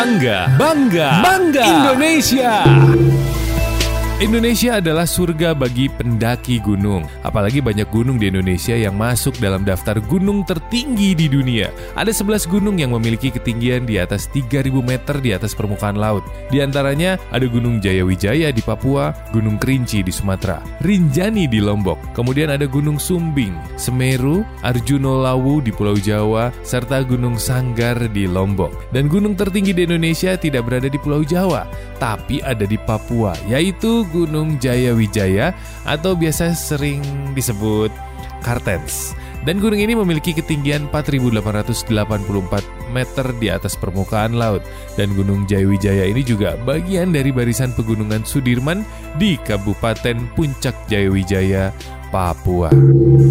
Bangga, bangga, bangga. Indonesia. Indonesia adalah surga bagi pendaki gunung. Apalagi banyak gunung di Indonesia yang masuk dalam daftar gunung tertinggi di dunia. Ada 11 gunung yang memiliki ketinggian di atas 3000 meter di atas permukaan laut. Di antaranya ada Gunung Jayawijaya di Papua, Gunung Kerinci di Sumatera, Rinjani di Lombok, kemudian ada Gunung Sumbing, Semeru, Arjuno Lawu di Pulau Jawa, serta Gunung Sanggar di Lombok. Dan gunung tertinggi di Indonesia tidak berada di Pulau Jawa, tapi ada di Papua, yaitu Gunung Jayawijaya atau biasa sering disebut Kartens. Dan gunung ini memiliki ketinggian 4.884 meter di atas permukaan laut. Dan Gunung Jayawijaya ini juga bagian dari barisan pegunungan Sudirman di Kabupaten Puncak Jayawijaya, Papua.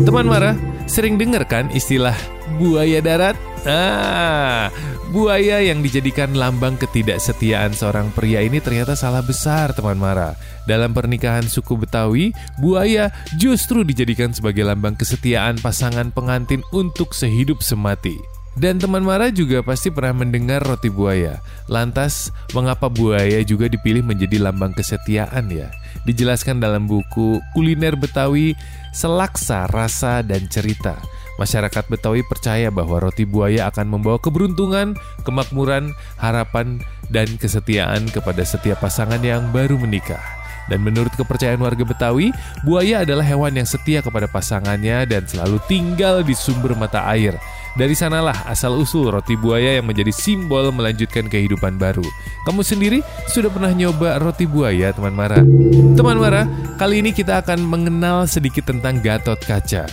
Teman Mara, sering dengar kan istilah buaya darat? Ah, buaya yang dijadikan lambang ketidaksetiaan seorang pria ini ternyata salah besar, teman Mara. Dalam pernikahan suku Betawi, buaya justru dijadikan sebagai lambang kesetiaan pasangan pengantin untuk sehidup semati. Dan teman Mara juga pasti pernah mendengar roti buaya. Lantas, mengapa buaya juga dipilih menjadi lambang kesetiaan ya? Dijelaskan dalam buku Kuliner Betawi, Selaksa Rasa dan Cerita. Masyarakat Betawi percaya bahwa roti buaya akan membawa keberuntungan, kemakmuran, harapan, dan kesetiaan kepada setiap pasangan yang baru menikah. Dan menurut kepercayaan warga Betawi, buaya adalah hewan yang setia kepada pasangannya dan selalu tinggal di sumber mata air. Dari sanalah asal-usul roti buaya yang menjadi simbol melanjutkan kehidupan baru. Kamu sendiri sudah pernah nyoba roti buaya, teman Mara? Teman Mara, kali ini kita akan mengenal sedikit tentang Gatot Kaca.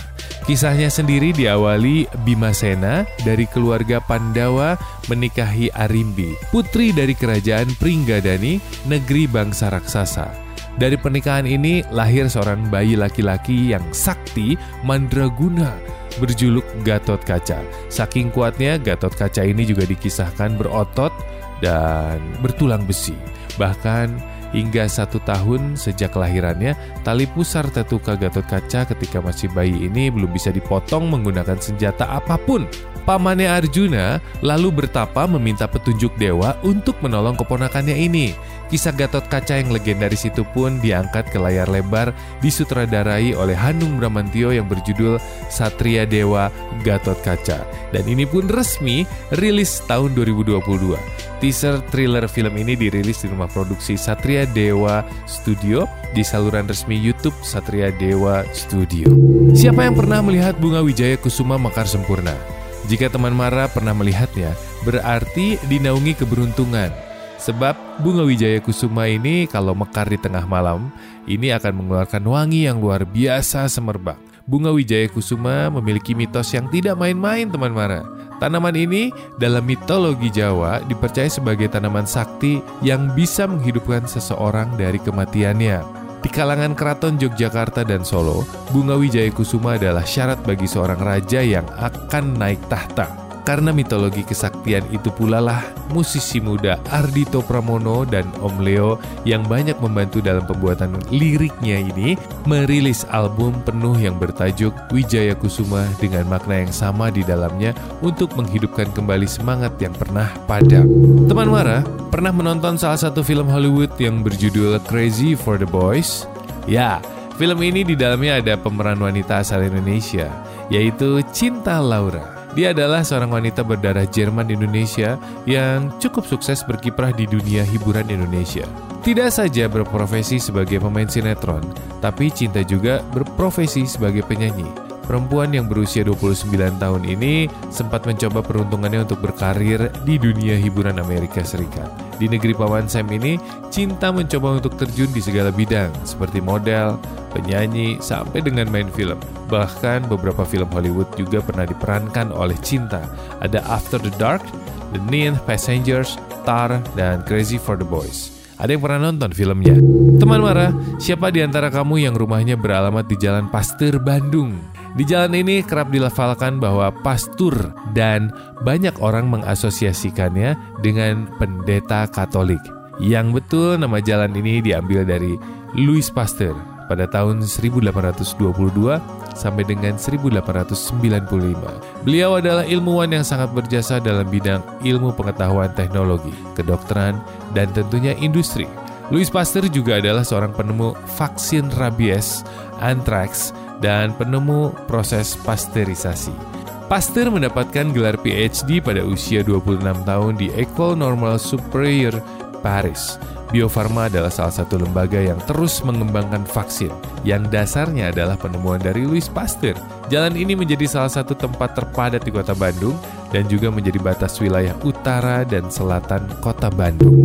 Kisahnya sendiri diawali Bimasena dari keluarga Pandawa menikahi Arimbi, putri dari kerajaan Pringgadani, negeri bangsa raksasa. Dari pernikahan ini lahir seorang bayi laki-laki yang sakti mandraguna berjuluk Gatot Kaca. Saking kuatnya Gatot Kaca ini juga dikisahkan berotot dan bertulang besi. Bahkan Hingga satu tahun sejak kelahirannya, tali pusar tetuka Gatot Kaca ketika masih bayi ini belum bisa dipotong menggunakan senjata apa pun. Pamannya Arjuna lalu bertapa meminta petunjuk dewa untuk menolong keponakannya ini. Kisah Gatot Kaca yang legendaris itu pun diangkat ke layar lebar disutradarai oleh Hanung Bramantio yang berjudul Satria Dewa Gatot Kaca. Dan ini pun resmi rilis tahun 2022. Teaser thriller film ini dirilis di rumah produksi Satria Dewa Studio di saluran resmi YouTube Satria Dewa Studio. Siapa yang pernah melihat bunga Wijaya Kusuma mekar sempurna? Jika teman Mara pernah melihatnya, berarti dinaungi keberuntungan. Sebab bunga Wijaya Kusuma ini kalau mekar di tengah malam, ini akan mengeluarkan wangi yang luar biasa semerbak. Bunga Wijaya Kusuma memiliki mitos yang tidak main-main teman Mara. Tanaman ini dalam mitologi Jawa dipercaya sebagai tanaman sakti yang bisa menghidupkan seseorang dari kematiannya. Di kalangan keraton Yogyakarta dan Solo, bunga wijaya kusuma adalah syarat bagi seorang raja yang akan naik tahta. Karena mitologi kesaktian itu pula lah musisi muda Ardito Pramono dan Om Leo yang banyak membantu dalam pembuatan liriknya ini merilis album penuh yang bertajuk Wijaya Kusuma dengan makna yang sama di dalamnya untuk menghidupkan kembali semangat yang pernah padam. Teman Mara, pernah menonton salah satu film Hollywood yang berjudul Crazy for the Boys? Ya, film ini di dalamnya ada pemeran wanita asal Indonesia, yaitu Cinta Laura. Dia adalah seorang wanita berdarah Jerman Indonesia yang cukup sukses berkiprah di dunia hiburan Indonesia. Tidak saja berprofesi sebagai pemain sinetron, tapi Cinta juga berprofesi sebagai penyanyi. Perempuan yang berusia 29 tahun ini sempat mencoba peruntungannya untuk berkarir di dunia hiburan Amerika Serikat. Di negeri Paman Sam ini, Cinta mencoba untuk terjun di segala bidang, seperti model, penyanyi, sampai dengan main film. Bahkan beberapa film Hollywood juga pernah diperankan oleh Cinta. Ada After the Dark, The Neon Passengers, Tar, dan Crazy for the Boys. Ada yang pernah nonton filmnya? Teman Mara, siapa di antara kamu yang rumahnya beralamat di Jalan Pasteur, Bandung? Di jalan ini kerap dilafalkan bahwa pastur dan banyak orang mengasosiasikannya dengan pendeta Katolik. Yang betul nama jalan ini diambil dari Louis Pasteur pada tahun 1822 sampai dengan 1895. Beliau adalah ilmuwan yang sangat berjasa dalam bidang ilmu pengetahuan teknologi, kedokteran, dan tentunya industri. Louis Pasteur juga adalah seorang penemu vaksin rabies, anthrax, dan penemu proses pasteurisasi. Pasteur mendapatkan gelar PhD pada usia 26 tahun di École Normale Supérieure Paris. Bio Farma adalah salah satu lembaga yang terus mengembangkan vaksin, yang dasarnya adalah penemuan dari Louis Pasteur. Jalan ini menjadi salah satu tempat terpadat di kota Bandung dan juga menjadi batas wilayah utara dan selatan kota Bandung.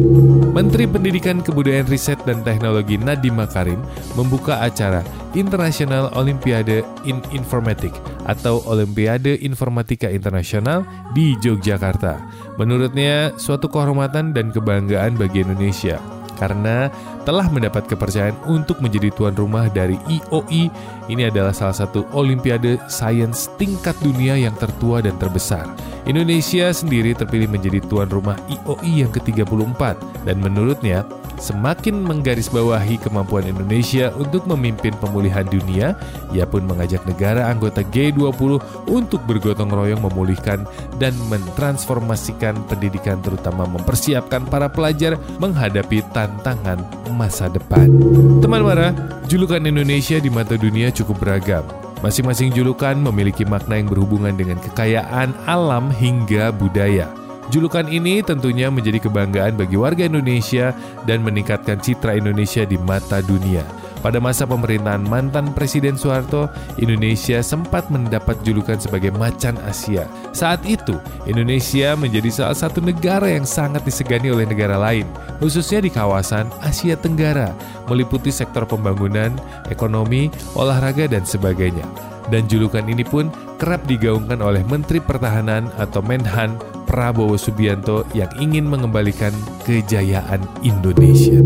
Menteri Pendidikan Kebudayaan Riset dan Teknologi Nadiem Makarim membuka acara International Olympiade in Informatik atau Olimpiade Informatika Internasional di Yogyakarta. Menurutnya, suatu kehormatan dan kebanggaan bagi Indonesia karena telah mendapat kepercayaan untuk menjadi tuan rumah dari IOI. Ini adalah salah satu olimpiade sains tingkat dunia yang tertua dan terbesar. Indonesia sendiri terpilih menjadi tuan rumah IOI yang ke-34 dan menurutnya semakin menggarisbawahi kemampuan Indonesia untuk memimpin pemulihan dunia, ia pun mengajak negara anggota G20 untuk bergotong royong memulihkan dan mentransformasikan pendidikan terutama mempersiapkan para pelajar menghadapi tantangan masa depan. Teman Mara, julukan Indonesia di mata dunia cukup beragam. Masing-masing julukan memiliki makna yang berhubungan dengan kekayaan alam hingga budaya. Julukan ini tentunya menjadi kebanggaan bagi warga Indonesia dan meningkatkan citra Indonesia di mata dunia. Pada masa pemerintahan mantan Presiden Soeharto, Indonesia sempat mendapat julukan sebagai macan Asia. Saat itu, Indonesia menjadi salah satu negara yang sangat disegani oleh negara lain, khususnya di kawasan Asia Tenggara, meliputi sektor pembangunan, ekonomi, olahraga, dan sebagainya. Dan julukan ini pun kerap digaungkan oleh Menteri Pertahanan atau Menhan Prabowo Subianto yang ingin mengembalikan kejayaan Indonesia.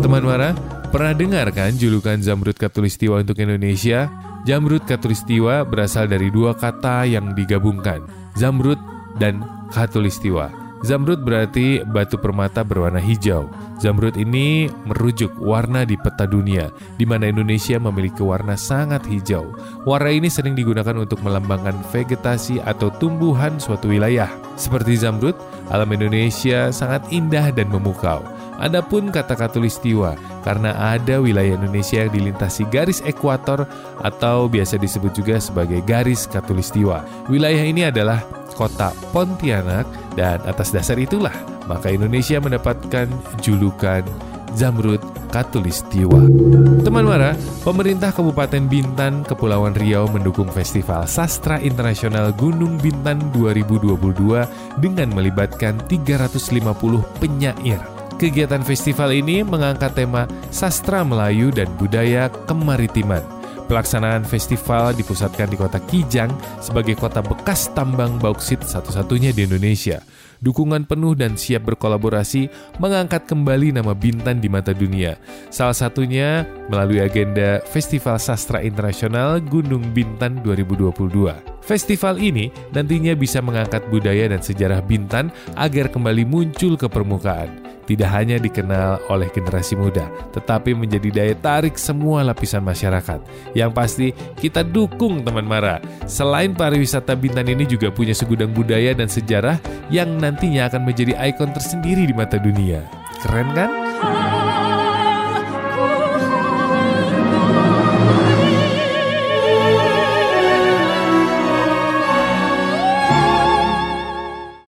Teman Mara, pernah dengar kan julukan Zamrud Katulistiwa untuk Indonesia? Zamrud Katulistiwa berasal dari dua kata yang digabungkan, Zamrud dan Katulistiwa. Zamrud berarti batu permata berwarna hijau. Zamrud ini merujuk warna di peta dunia, di mana Indonesia memiliki warna sangat hijau. Warna ini sering digunakan untuk melambangkan vegetasi atau tumbuhan suatu wilayah. Seperti zamrud, alam Indonesia sangat indah dan memukau. Adapun kata katulistiwa, karena ada wilayah Indonesia yang dilintasi garis ekuator atau biasa disebut juga sebagai garis katulistiwa. Wilayah ini adalah kota Pontianak dan atas dasar itulah maka Indonesia mendapatkan julukan Zamrud Katulistiwa. Teman Mara, pemerintah Kabupaten Bintan, Kepulauan Riau mendukung Festival Sastra Internasional Gunung Bintan 2022 dengan melibatkan 350 penyair. Kegiatan festival ini mengangkat tema sastra Melayu dan budaya kemaritiman. Pelaksanaan festival dipusatkan di kota Kijang sebagai kota bekas tambang bauksit satu-satunya di Indonesia. Dukungan penuh dan siap berkolaborasi mengangkat kembali nama Bintan di mata dunia. Salah satunya melalui agenda Festival Sastra Internasional Gunung Bintan 2022. Festival ini nantinya bisa mengangkat budaya dan sejarah Bintan agar kembali muncul ke permukaan tidak hanya dikenal oleh generasi muda, tetapi menjadi daya tarik semua lapisan masyarakat. Yang pasti kita dukung teman Mara. Selain pariwisata Bintan ini juga punya segudang budaya dan sejarah yang nantinya akan menjadi ikon tersendiri di mata dunia. Keren kan?